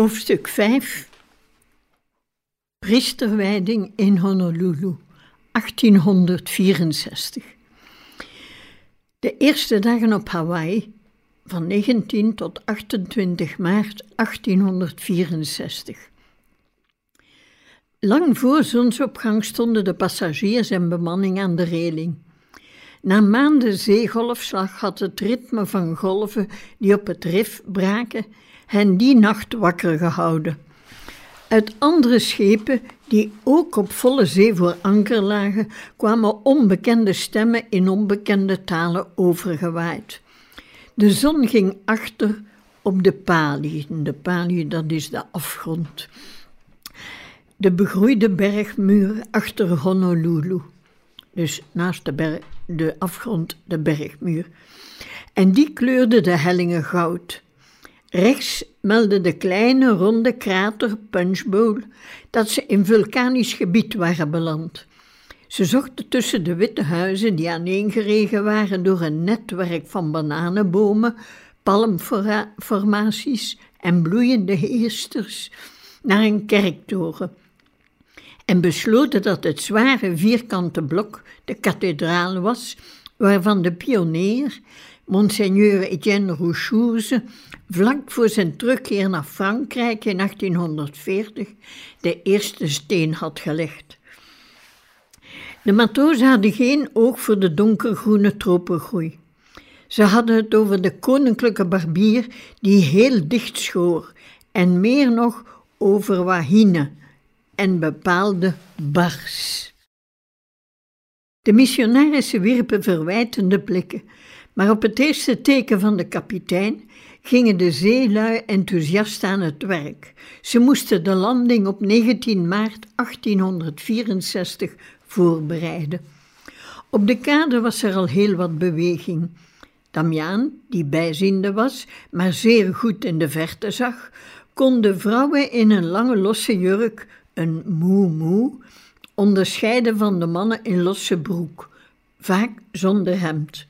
Hoofdstuk 5 Priesterwijding in Honolulu, 1864. De eerste dagen op Hawaii, van 19 tot 28 maart 1864. Lang voor zonsopgang stonden de passagiers en bemanning aan de reling. Na maanden zeegolfslag had het ritme van golven die op het rif braken hen die nacht wakker gehouden. Uit andere schepen, die ook op volle zee voor anker lagen, kwamen onbekende stemmen in onbekende talen overgewaaid. De zon ging achter op de Pali. De Pali, dat is de afgrond. De begroeide bergmuur achter Honolulu. Dus naast de, de afgrond de bergmuur. En die kleurde de hellingen goud. Rechts meldde de kleine ronde krater Punchbowl dat ze in vulkanisch gebied waren beland. Ze zochten tussen de witte huizen die aaneengeregen waren door een netwerk van bananenbomen, palmformaties en bloeiende heesters naar een kerktoren en besloten dat het zware vierkante blok de kathedraal was, waarvan de pionier, Monseigneur Etienne Rouchouze, vlak voor zijn terugkeer naar Frankrijk in 1840 de eerste steen had gelegd. De matrozen hadden geen oog voor de donkergroene tropengroei. Ze hadden het over de koninklijke barbier die heel dicht schoor en meer nog over wahine en bepaalde bars. De missionarissen wierpen verwijtende blikken, maar op het eerste teken van de kapitein gingen de zeelui enthousiast aan het werk. Ze moesten de landing op 19 maart 1864 voorbereiden. Op de kade was er al heel wat beweging. Damiaan, die bijziende was, maar zeer goed in de verte zag, kon de vrouwen in een lange losse jurk, een moe onderscheiden van de mannen in losse broek, vaak zonder hemd.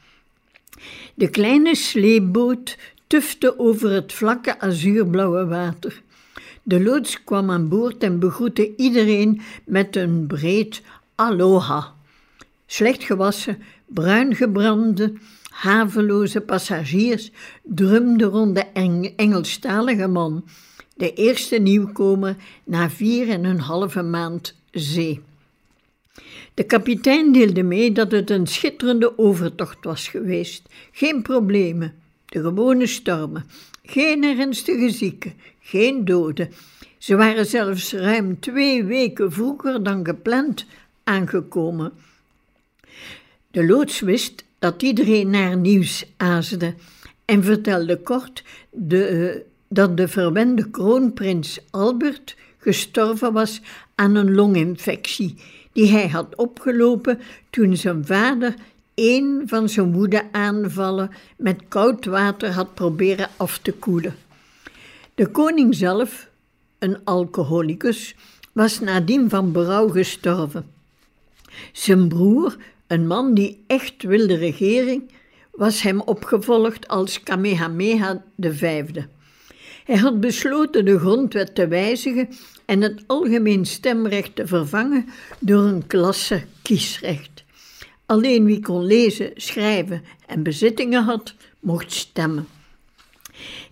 De kleine sleepboot tufte over het vlakke azuurblauwe water. De loods kwam aan boord en begroette iedereen met een breed aloha. Slecht gewassen, bruin gebrande, haveloze passagiers drumden rond de eng Engelstalige man, de eerste nieuwkomer na vier en een halve maand zee. De kapitein deelde mee dat het een schitterende overtocht was geweest. Geen problemen, de gewone stormen, geen ernstige zieken, geen doden. Ze waren zelfs ruim twee weken vroeger dan gepland aangekomen. De loods wist dat iedereen naar nieuws aasde en vertelde kort de, dat de verwende kroonprins Albert gestorven was aan een longinfectie die hij had opgelopen toen zijn vader een van zijn woedeaanvallen met koud water had proberen af te koelen. De koning zelf, een alcoholicus, was nadien van berouw gestorven. Zijn broer, een man die echt wilde regering, was hem opgevolgd als Kamehameha V. Hij had besloten de grondwet te wijzigen en het algemeen stemrecht te vervangen door een klasse kiesrecht. Alleen wie kon lezen, schrijven en bezittingen had, mocht stemmen.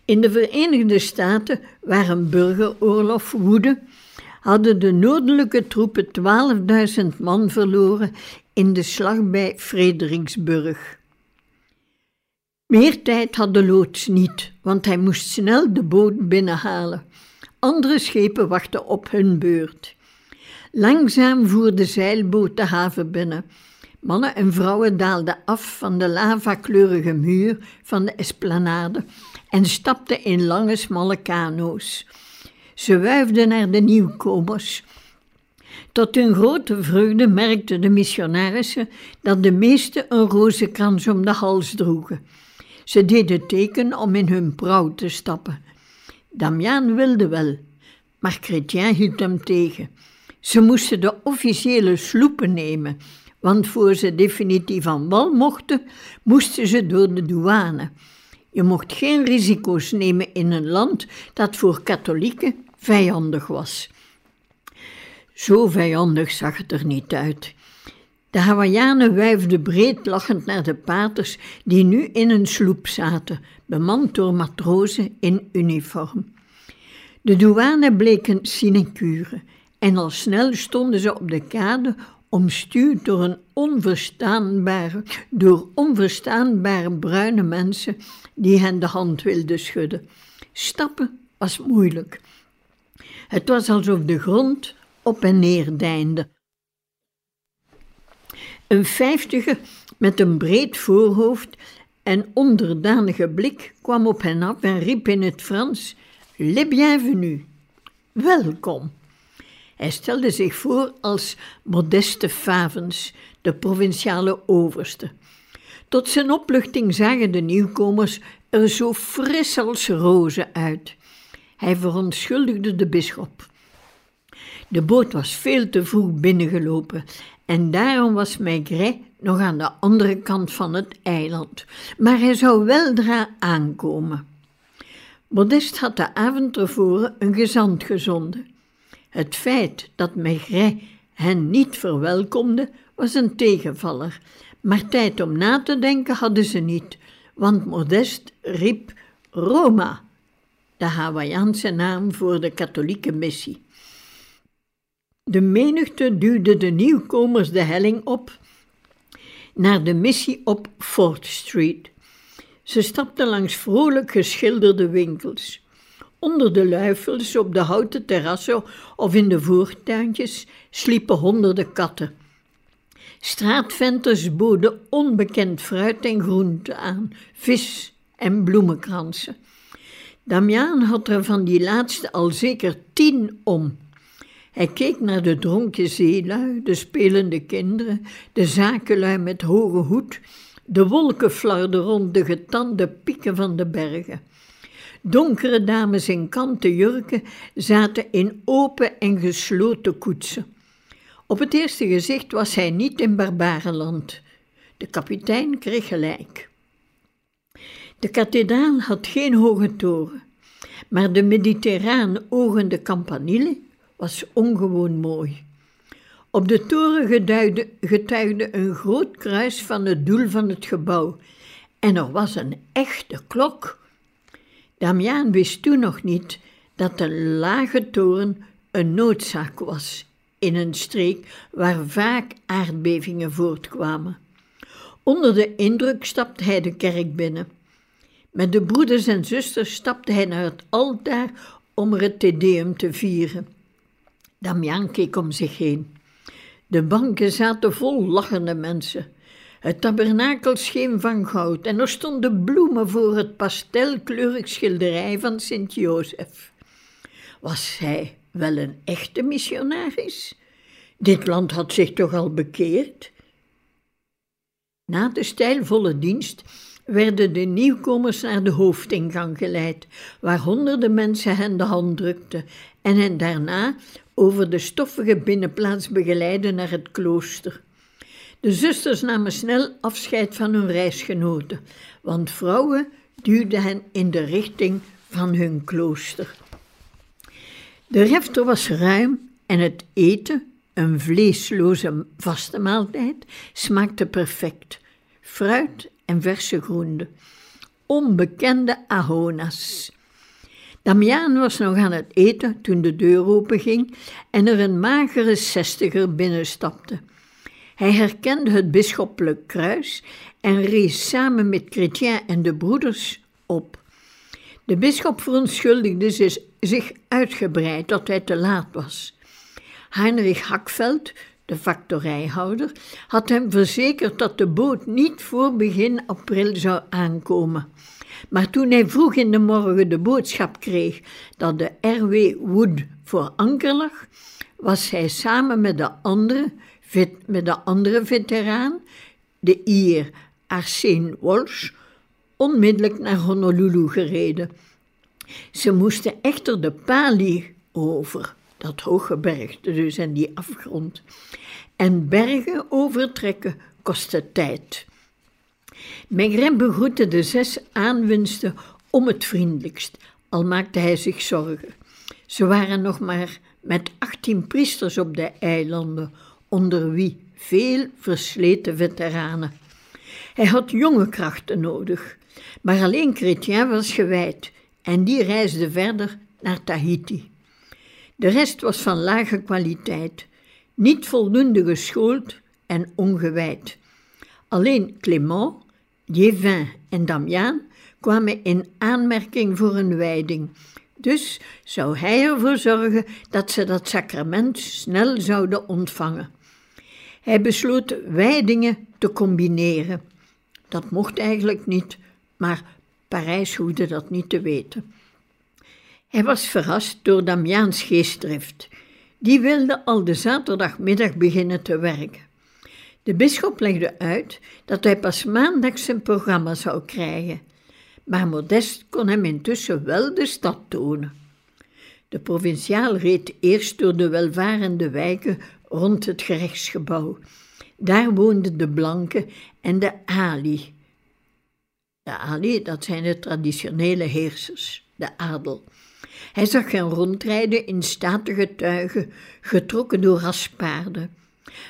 In de Verenigde Staten, waar een burgeroorlog woedde, hadden de noordelijke troepen 12.000 man verloren in de slag bij Fredericksburg. Meer tijd had de loods niet, want hij moest snel de boot binnenhalen. Andere schepen wachten op hun beurt. Langzaam voer de zeilboot de haven binnen, Mannen en vrouwen daalden af van de lavakleurige muur van de esplanade en stapten in lange, smalle kano's. Ze wuifden naar de nieuwkomers. Tot hun grote vreugde merkten de missionarissen dat de meesten een rozenkrans om de hals droegen. Ze deden teken om in hun prauw te stappen. Damiaan wilde wel, maar Chrétien hield hem tegen. Ze moesten de officiële sloepen nemen, want voor ze definitief aan wal mochten, moesten ze door de douane. Je mocht geen risico's nemen in een land dat voor katholieken vijandig was. Zo vijandig zag het er niet uit. De Hawaiianen wuifden breed lachend naar de paters die nu in een sloep zaten, bemand door matrozen in uniform. De douane bleken sinecure en al snel stonden ze op de kade omstuwd door, een onverstaanbare, door onverstaanbare bruine mensen die hen de hand wilden schudden. Stappen was moeilijk. Het was alsof de grond op en neer deinde. Een vijftige met een breed voorhoofd en onderdanige blik kwam op hen af en riep in het Frans: Le bienvenue, welkom. Hij stelde zich voor als Modeste Favens, de provinciale overste. Tot zijn opluchting zagen de nieuwkomers er zo fris als rozen uit. Hij verontschuldigde de bisschop. De boot was veel te vroeg binnengelopen en daarom was Maigret nog aan de andere kant van het eiland, maar hij zou weldra aankomen. Modest had de avond ervoor een gezant gezonden. Het feit dat Maigret hen niet verwelkomde was een tegenvaller, maar tijd om na te denken hadden ze niet, want Modest riep Roma, de Hawaïaanse naam voor de katholieke missie. De menigte duwde de nieuwkomers de helling op naar de missie op Fort Street. Ze stapten langs vrolijk geschilderde winkels. Onder de luifels, op de houten terrassen of in de voortuintjes sliepen honderden katten. Straatventers boden onbekend fruit en groente aan, vis en bloemenkransen. Damiaan had er van die laatste al zeker tien om. Hij keek naar de dronken zeelui, de spelende kinderen, de zakenlui met hoge hoed, de wolken flarden rond de getande pieken van de bergen. Donkere dames in kanten jurken zaten in open en gesloten koetsen. Op het eerste gezicht was hij niet in barbarenland. De kapitein kreeg gelijk. De kathedraal had geen hoge toren, maar de mediterraan ogende campanile was ongewoon mooi. Op de toren getuigde een groot kruis van het doel van het gebouw en er was een echte klok. Damiaan wist toen nog niet dat de lage toren een noodzaak was in een streek waar vaak aardbevingen voortkwamen. Onder de indruk stapte hij de kerk binnen. Met de broeders en zusters stapte hij naar het altaar om er het Te Deum te vieren. Damian keek om zich heen. De banken zaten vol lachende mensen. Het tabernakel scheen van goud en er stonden bloemen voor het pastelkleurig schilderij van Sint-Jozef. Was hij wel een echte missionaris? Dit land had zich toch al bekeerd? Na de stijlvolle dienst werden de nieuwkomers naar de hoofdingang geleid, waar honderden mensen hen de hand drukten en hen daarna over de stoffige binnenplaats begeleiden naar het klooster. De zusters namen snel afscheid van hun reisgenoten, want vrouwen duwden hen in de richting van hun klooster. De refter was ruim en het eten, een vleesloze vaste maaltijd, smaakte perfect. Fruit en verse groenten. Onbekende ahonas. Damiaan was nog aan het eten toen de deur openging en er een magere zestiger binnenstapte. Hij herkende het bisschoppelijk kruis en rees samen met Chrétien en de broeders op. De bisschop verontschuldigde zich uitgebreid dat hij te laat was. Heinrich Hackveld, de factorijhouder, had hem verzekerd dat de boot niet voor begin april zou aankomen. Maar toen hij vroeg in de morgen de boodschap kreeg dat de R.W. Wood voor anker lag, was hij samen met de andere, met de andere veteraan, de Ier Arsène Walsh, onmiddellijk naar Honolulu gereden. Ze moesten echter de Pali over, dat hooggebergte dus en die afgrond. En bergen overtrekken kostte tijd. Maigret begroette de zes aanwinsten om het vriendelijkst, al maakte hij zich zorgen. Ze waren nog maar met achttien priesters op de eilanden, onder wie veel versleten veteranen. Hij had jonge krachten nodig, maar alleen Chrétien was gewijd en die reisde verder naar Tahiti. De rest was van lage kwaliteit, niet voldoende geschoold en ongewijd. Alleen Clément, Liévin en Damiaan kwamen in aanmerking voor een wijding. Dus zou hij ervoor zorgen dat ze dat sacrament snel zouden ontvangen. Hij besloot wijdingen te combineren. Dat mocht eigenlijk niet, maar Parijs hoefde dat niet te weten. Hij was verrast door Damiaans geestdrift. Die wilde al de zaterdagmiddag beginnen te werken. De bisschop legde uit dat hij pas maandag zijn programma zou krijgen, maar Modest kon hem intussen wel de stad tonen. De provinciaal reed eerst door de welvarende wijken rond het gerechtsgebouw. Daar woonden de Blanken en de Ali. De Ali, dat zijn de traditionele heersers, de adel. Hij zag hen rondrijden in statige tuigen, getrokken door raspaarden.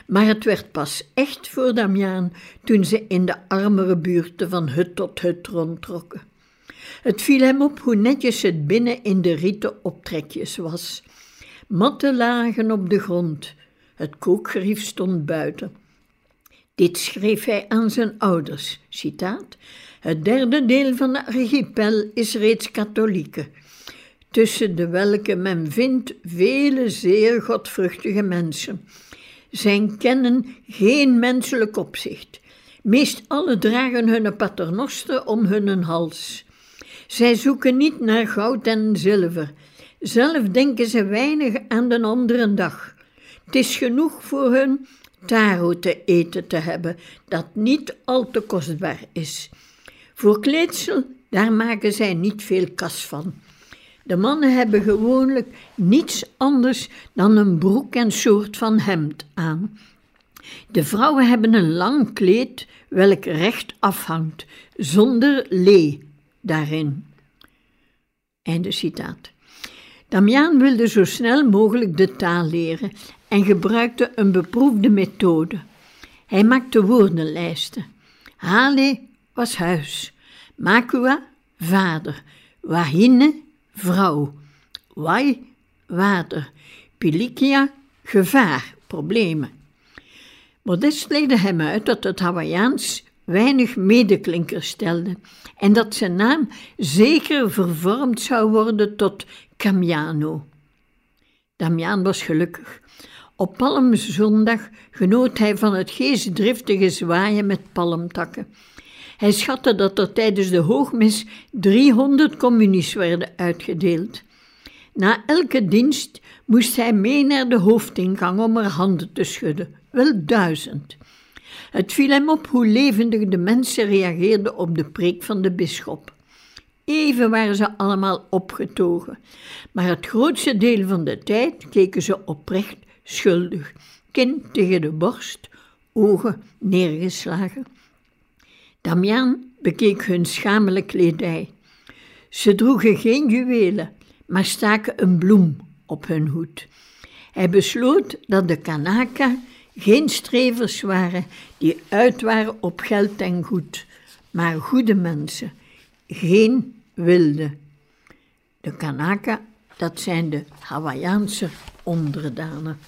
Maar het werd pas echt voor Damiaan toen ze in de armere buurten van hut tot hut rondtrokken. Het viel hem op hoe netjes het binnen in de rieten optrekjes was. Matten lagen op de grond, het kookgerief stond buiten. Dit schreef hij aan zijn ouders, citaat, het derde deel van de archipel is reeds katholieke, tussen de welke men vindt vele zeer godvruchtige mensen. Zij kennen geen menselijk opzicht. Meest alle dragen hun paternoster om hun hals. Zij zoeken niet naar goud en zilver. Zelf denken ze weinig aan de andere dag. Het is genoeg voor hun taro te eten te hebben, dat niet al te kostbaar is. Voor kleedsel, daar maken zij niet veel kas van. De mannen hebben gewoonlijk niets anders dan een broek en soort van hemd aan. De vrouwen hebben een lang kleed, welk recht afhangt, zonder lee daarin. Einde citaat. Damiaan wilde zo snel mogelijk de taal leren en gebruikte een beproefde methode. Hij maakte woordenlijsten. Hale was huis, Makua vader, Wahine vrouw, Wai water, Pilikia gevaar, problemen. Modest legde hem uit dat het Hawaiiaans weinig medeklinkers stelde en dat zijn naam zeker vervormd zou worden tot Camiano. Damiaan was gelukkig. Op Palmzondag genoot hij van het geestdriftige zwaaien met palmtakken. Hij schatte dat er tijdens de hoogmis 300 communies werden uitgedeeld. Na elke dienst moest hij mee naar de hoofdingang om er handen te schudden, wel duizend. Het viel hem op hoe levendig de mensen reageerden op de preek van de bisschop. Even waren ze allemaal opgetogen, maar het grootste deel van de tijd keken ze oprecht schuldig, kin tegen de borst, ogen neergeslagen. Damiaan bekeek hun schamele kledij. Ze droegen geen juwelen, maar staken een bloem op hun hoed. Hij besloot dat de Kanaka geen strevers waren die uit waren op geld en goed, maar goede mensen, geen wilde. De Kanaka, dat zijn de Hawaïaanse onderdanen.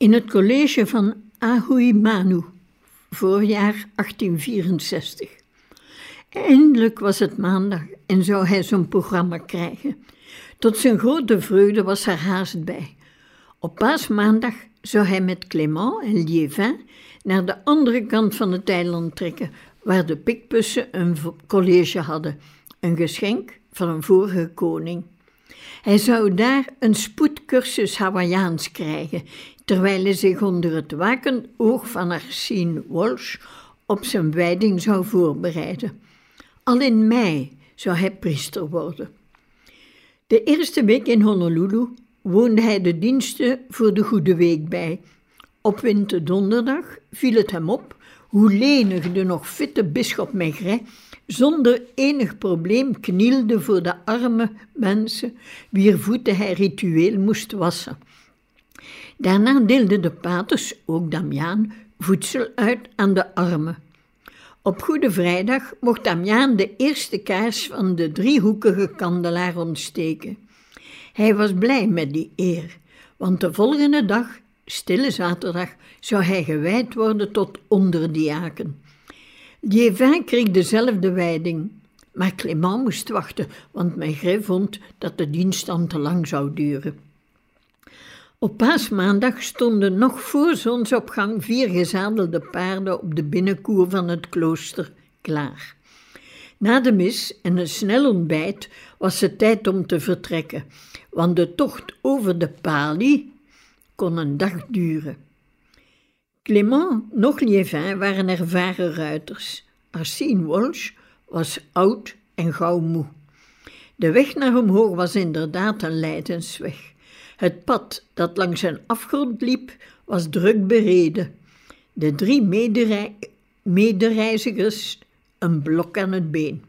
In het college van Ahuimanu, voorjaar 1864. Eindelijk was het maandag en zou hij zo'n programma krijgen. Tot zijn grote vreugde was er haast bij. Op paasmaandag zou hij met Clément en Liévin naar de andere kant van het eiland trekken, waar de pikpussen een college hadden, een geschenk van een vorige koning. Hij zou daar een spoedcursus Hawaiiaans krijgen, terwijl hij zich onder het wakend oog van Arsene Walsh op zijn wijding zou voorbereiden. Al in mei zou hij priester worden. De eerste week in Honolulu woonde hij de diensten voor de Goede Week bij. Op winterdonderdag viel het hem op hoe lenig de nog fitte bisschop Maigret zonder enig probleem knielde voor de arme mensen wier voeten hij ritueel moest wassen. Daarna deelden de paters, ook Damiaan, voedsel uit aan de armen. Op Goede Vrijdag mocht Damiaan de eerste kaars van de driehoekige kandelaar ontsteken. Hij was blij met die eer, want de volgende dag, stille zaterdag, zou hij gewijd worden tot onderdiaken. Liévin kreeg dezelfde wijding, maar Clément moest wachten, want Maigret vond dat de dienst dan te lang zou duren. Op paasmaandag stonden nog voor zonsopgang vier gezadelde paarden op de binnenkoer van het klooster klaar. Na de mis en een snel ontbijt was het tijd om te vertrekken, want de tocht over de Pali kon een dag duren. Clément nog Liévin waren ervaren ruiters. Arsène Walsh was oud en gauw moe. De weg naar omhoog was inderdaad een lijdensweg. Het pad dat langs een afgrond liep was druk bereden. De drie medereizigers een blok aan het been.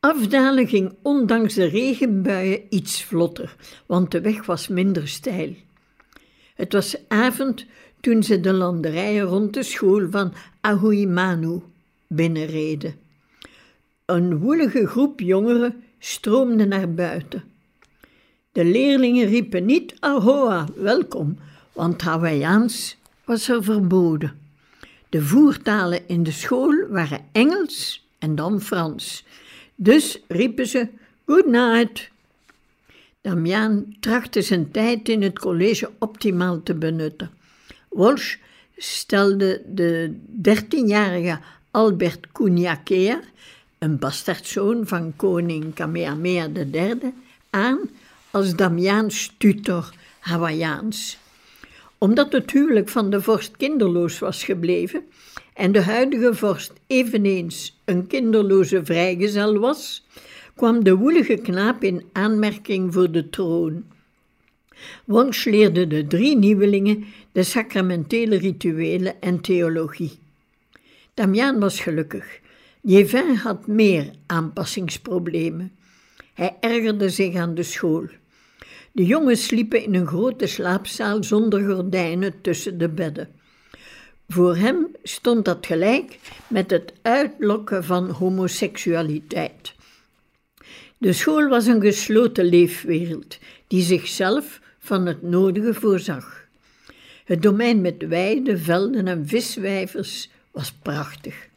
Afdalen ging ondanks de regenbuien iets vlotter, want de weg was minder steil. Het was avond toen ze de landerijen rond de school van Ahuimanu binnenreden. Een woelige groep jongeren stroomde naar buiten. De leerlingen riepen niet Ahoa, welkom, want Hawaiiaans was er verboden. De voertalen in de school waren Engels en dan Frans. Dus riepen ze Good night. Damian trachtte zijn tijd in het college optimaal te benutten. Walsh stelde de dertienjarige Albert Cunhakea, een bastaardzoon van koning Kamehameha III, aan als Damiaans tutor Hawaiiaans. Omdat het huwelijk van de vorst kinderloos was gebleven en de huidige vorst eveneens een kinderloze vrijgezel was, kwam de woelige knaap in aanmerking voor de troon. Wunsch leerde de drie nieuwelingen de sacramentele rituelen en theologie. Damiaan was gelukkig. Jevin had meer aanpassingsproblemen. Hij ergerde zich aan de school. De jongens sliepen in een grote slaapzaal zonder gordijnen tussen de bedden. Voor hem stond dat gelijk met het uitlokken van homoseksualiteit. De school was een gesloten leefwereld die zichzelf van het nodige voorzag. Het domein met weiden, velden en viswijvers was prachtig.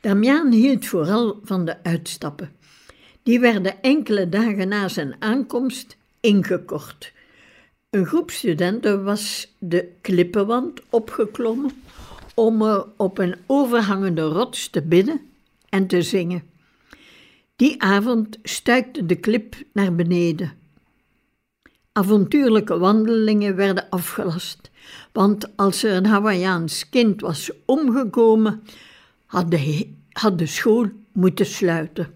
Damiaan hield vooral van de uitstappen. Die werden enkele dagen na zijn aankomst ingekort. Een groep studenten was de klippenwand opgeklommen om er op een overhangende rots te bidden en te zingen. Die avond stuikte de klip naar beneden. Avontuurlijke wandelingen werden afgelast, want als er een Hawaiiaans kind was omgekomen, had de, had de school moeten sluiten.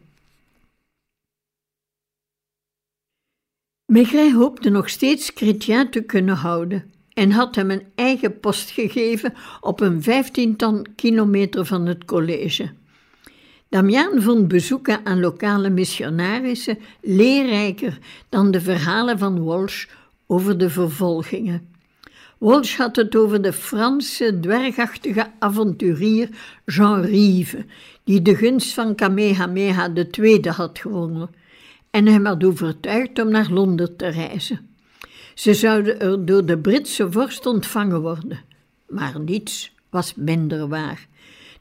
Maigret hoopte nog steeds Chrétien te kunnen houden en had hem een eigen post gegeven op een vijftiental kilometer van het college. Damiaan vond bezoeken aan lokale missionarissen leerrijker dan de verhalen van Walsh over de vervolgingen. Walsh had het over de Franse dwergachtige avonturier Jean Rive, die de gunst van Kamehameha II had gewonnen en hem had overtuigd om naar Londen te reizen. Ze zouden er door de Britse vorst ontvangen worden. Maar niets was minder waar.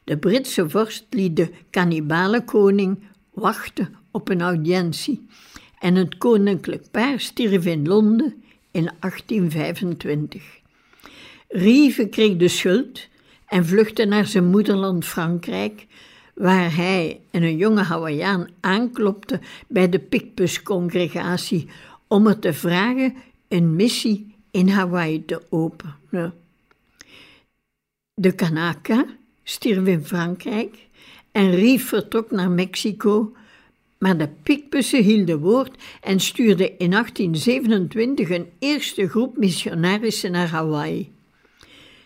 De Britse vorst liet de kannibalenkoning wachten op een audiëntie en het koninklijk paar stierf in Londen in 1825. Rieve kreeg de schuld en vluchtte naar zijn moederland Frankrijk, waar hij en een jonge Hawaiiaan aanklopte bij de Picpus-congregatie om er te vragen een missie in Hawaii te openen. De Kanaka stierf in Frankrijk en Rief vertrok naar Mexico, maar de Picpussen hielden woord en stuurden in 1827 een eerste groep missionarissen naar Hawaii.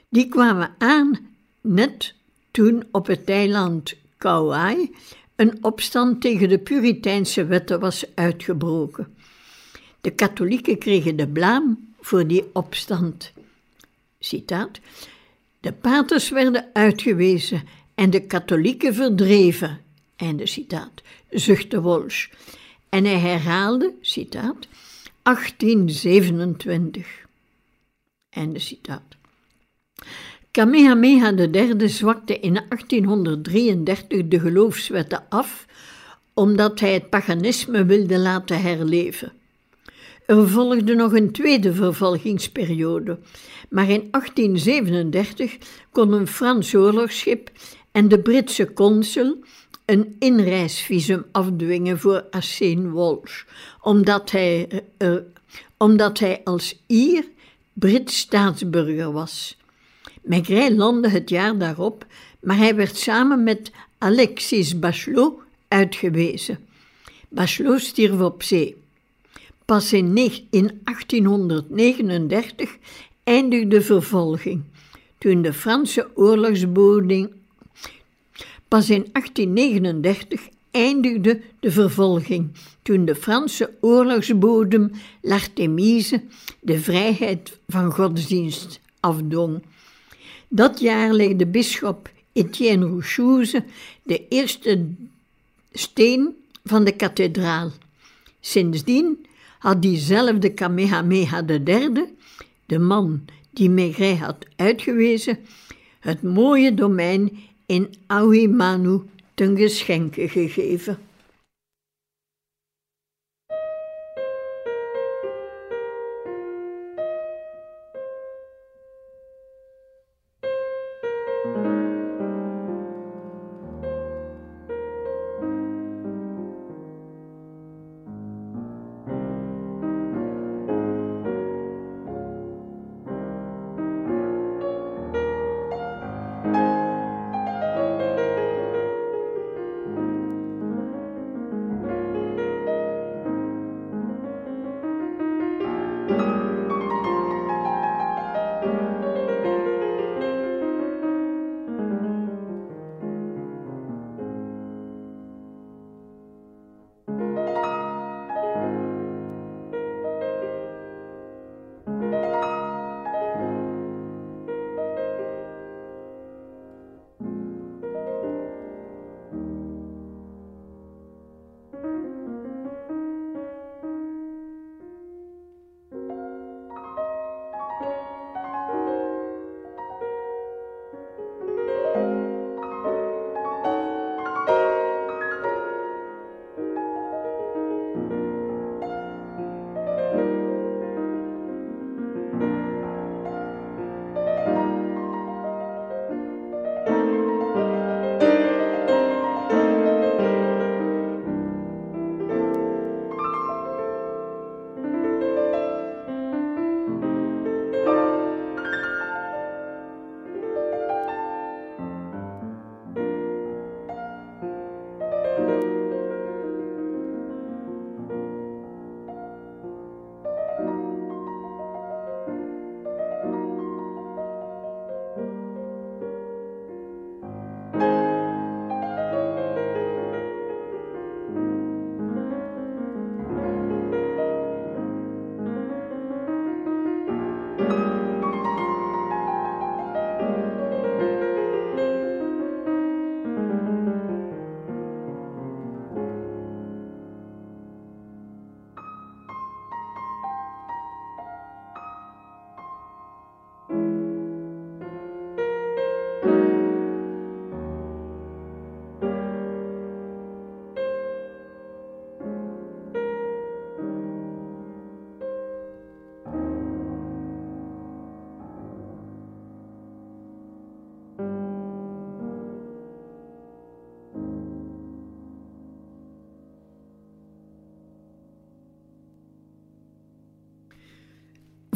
Die kwamen aan net toen op het eiland Kauai een opstand tegen de Puriteinse wetten was uitgebroken. De katholieken kregen de blaam voor die opstand. Citaat. De paters werden uitgewezen en de katholieken verdreven. Einde citaat, zuchtte Walsh. En hij herhaalde, citaat, 1827. Einde citaat. Kamehameha III zwakte in 1833 de geloofswetten af, omdat hij het paganisme wilde laten herleven. Er volgde nog een tweede vervolgingsperiode, maar in 1837 kon een Frans oorlogsschip en de Britse consul een inreisvisum afdwingen voor Arsène Walsh, omdat hij, uh, omdat hij als Ier Brits staatsburger was. Maigret landde het jaar daarop, maar hij werd samen met Alexis Bachelot uitgewezen. Bachelot stierf op zee. Pas in 1839 eindigde de vervolging, toen de Franse oorlogsboding. Pas in 1839 eindigde de vervolging, toen de Franse oorlogsbodem L'Artemise de vrijheid van godsdienst afdwong. Dat jaar legde bisschop Etienne Rouchouze de eerste steen van de kathedraal. Sindsdien had diezelfde Kamehameha III, de man die Maigret had uitgewezen, het mooie domein in Aoimanu ten geschenke gegeven.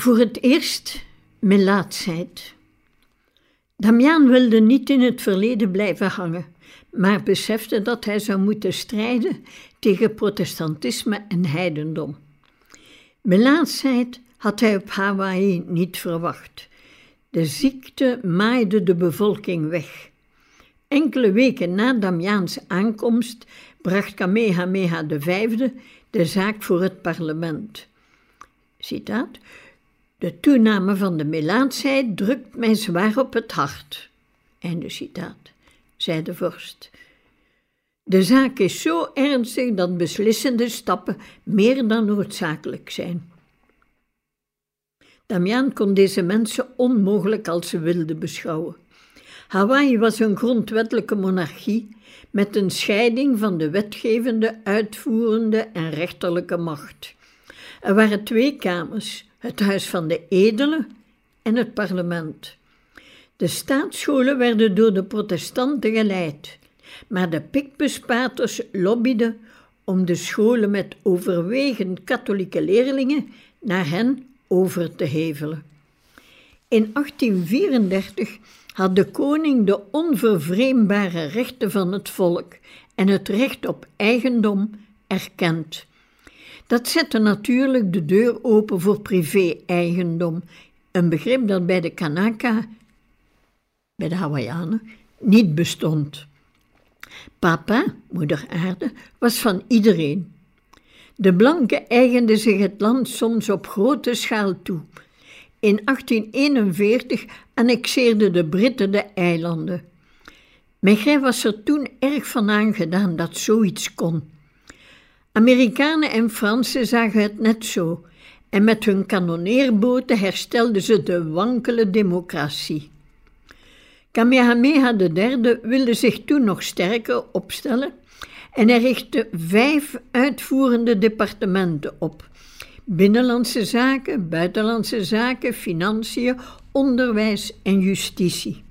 Voor het eerst melaatsheid. Damiaan wilde niet in het verleden blijven hangen, maar besefte dat hij zou moeten strijden tegen protestantisme en heidendom. Melaatsheid had hij op Hawaii niet verwacht. De ziekte maaide de bevolking weg. Enkele weken na Damiaans aankomst bracht Kamehameha V de zaak voor het parlement. Citaat: De toename van de melaatsheid drukt mij zwaar op het hart. Einde citaat, zei de vorst. De zaak is zo ernstig dat beslissende stappen meer dan noodzakelijk zijn. Damian kon deze mensen onmogelijk als ze wilde beschouwen. Hawaii was een grondwettelijke monarchie met een scheiding van de wetgevende, uitvoerende en rechterlijke macht. Er waren twee kamers, het Huis van de Edelen en het parlement. De staatsscholen werden door de protestanten geleid, maar de pikbespaters lobbyden om de scholen met overwegend katholieke leerlingen naar hen over te hevelen. In 1834 had de koning de onvervreembare rechten van het volk en het recht op eigendom erkend. Dat zette natuurlijk de deur open voor privé-eigendom, een begrip dat bij de Kanaka, bij de Hawaiianen, niet bestond. Papa, moeder aarde, was van iedereen. De blanken eigenden zich het land soms op grote schaal toe. In 1841 annexeerden de Britten de eilanden. Maigret was er toen erg van aangedaan dat zoiets kon. Amerikanen en Fransen zagen het net zo en met hun kanoneerboten herstelden ze de wankele democratie. Kamehameha III wilde zich toen nog sterker opstellen en hij richtte vijf uitvoerende departementen op: Binnenlandse Zaken, Buitenlandse Zaken, Financiën, Onderwijs en Justitie.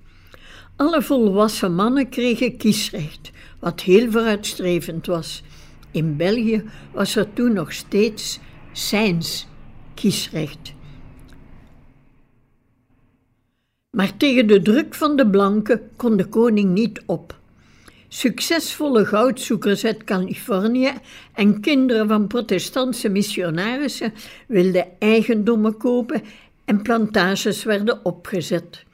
Alle volwassen mannen kregen kiesrecht, wat heel vooruitstrevend was. In België was er toen nog steeds zijns kiesrecht. Maar tegen de druk van de blanken kon de koning niet op. Succesvolle goudzoekers uit Californië en kinderen van protestantse missionarissen wilden eigendommen kopen en plantages werden opgezet.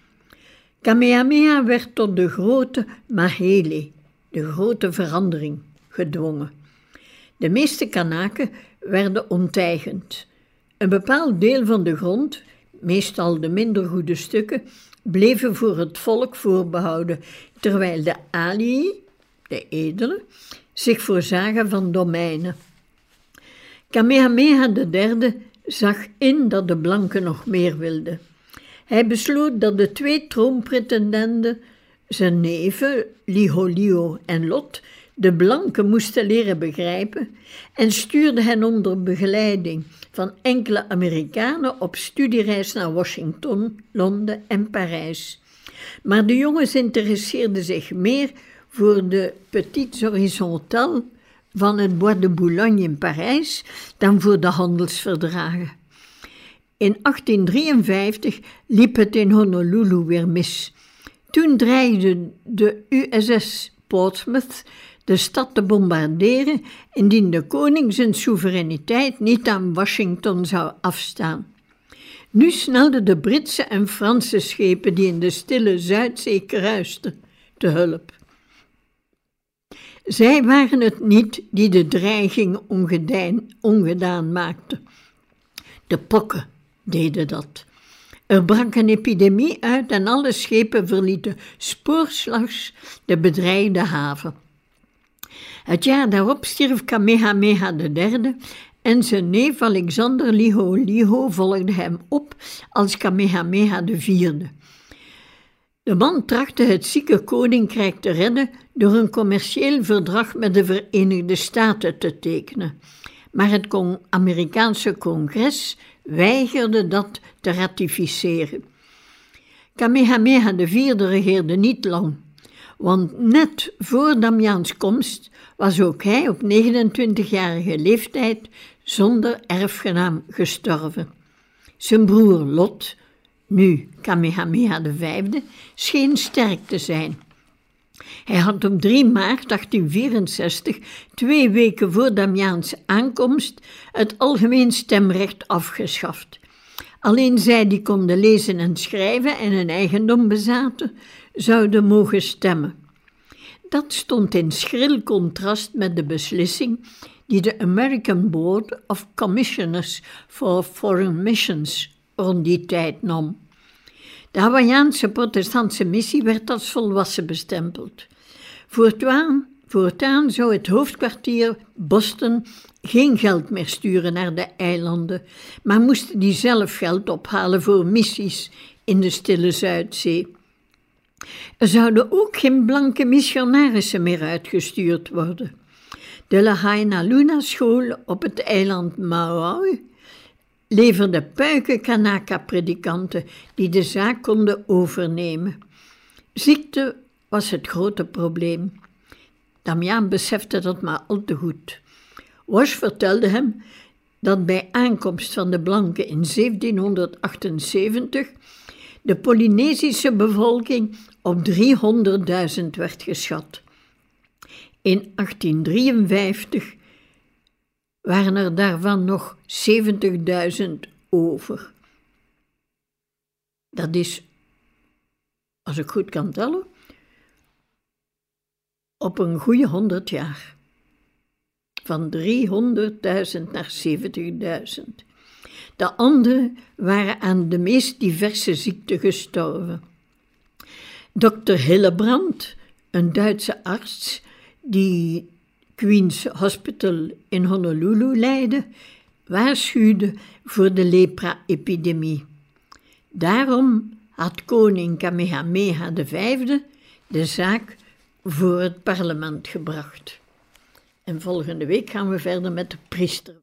Kamehameha werd tot de grote Mahele, de grote verandering, gedwongen. De meeste Kanaken werden onteigend. Een bepaald deel van de grond, meestal de minder goede stukken, bleven voor het volk voorbehouden, terwijl de alii, de edelen, zich voorzagen van domeinen. Kamehameha III zag in dat de blanken nog meer wilden. Hij besloot dat de twee troonpretendenten, zijn neven Liholio en Lot, de blanken moesten leren begrijpen en stuurde hen onder begeleiding van enkele Amerikanen op studiereis naar Washington, Londen en Parijs. Maar de jongens interesseerden zich meer voor de Petites Horizontales van het Bois de Boulogne in Parijs dan voor de handelsverdragen. In 1853 liep het in Honolulu weer mis. Toen dreigde de USS Portsmouth de stad te bombarderen indien de koning zijn soevereiniteit niet aan Washington zou afstaan. Nu snelden de Britse en Franse schepen die in de stille Zuidzee kruisten te hulp. Zij waren het niet die de dreiging ongedaan, maakten. De pokken deden dat. Er brak een epidemie uit en alle schepen verlieten spoorslags de bedreigde haven. Het jaar daarop stierf Kamehameha III en zijn neef Alexander Liho Liho volgde hem op als Kamehameha IV. De man trachtte het zieke koninkrijk te redden door een commercieel verdrag met de Verenigde Staten te tekenen. Maar het Amerikaanse congres weigerde dat te ratificeren. Kamehameha IV regeerde niet lang, want net voor Damiaans komst was ook hij op 29-jarige leeftijd zonder erfgenaam gestorven. Zijn broer Lot, nu Kamehameha V, scheen sterk te zijn. Hij had op 3 maart 1864, twee weken voor Damiaans aankomst, het algemeen stemrecht afgeschaft. Alleen zij die konden lezen en schrijven en een eigendom bezaten, zouden mogen stemmen. Dat stond in schril contrast met de beslissing die de American Board of Commissioners for Foreign Missions rond die tijd nam. De Hawaiiaanse protestantse missie werd als volwassen bestempeld. Voortaan, voortaan zou het hoofdkwartier Boston geen geld meer sturen naar de eilanden, maar moesten die zelf geld ophalen voor missies in de Stille Zuidzee. Er zouden ook geen blanke missionarissen meer uitgestuurd worden. De Lahaina Luna school op het eiland Maui leverde puiken Kanaka-predikanten die de zaak konden overnemen. Ziekte was het grote probleem. Damiaan besefte dat maar al te goed. Wash vertelde hem dat bij aankomst van de blanken in 1778 de Polynesische bevolking op 300.000 werd geschat. In 1853 waren er daarvan nog 70.000 over. Dat is, als ik goed kan tellen, op een goede 100 jaar. Van 300.000 naar 70.000. De anderen waren aan de meest diverse ziekten gestorven. Dr. Hillebrand, een Duitse arts die Queen's Hospital in Honolulu leidde, waarschuwde voor de lepra-epidemie. Daarom had koning Kamehameha V de zaak voor het parlement gebracht. En volgende week gaan we verder met de priester.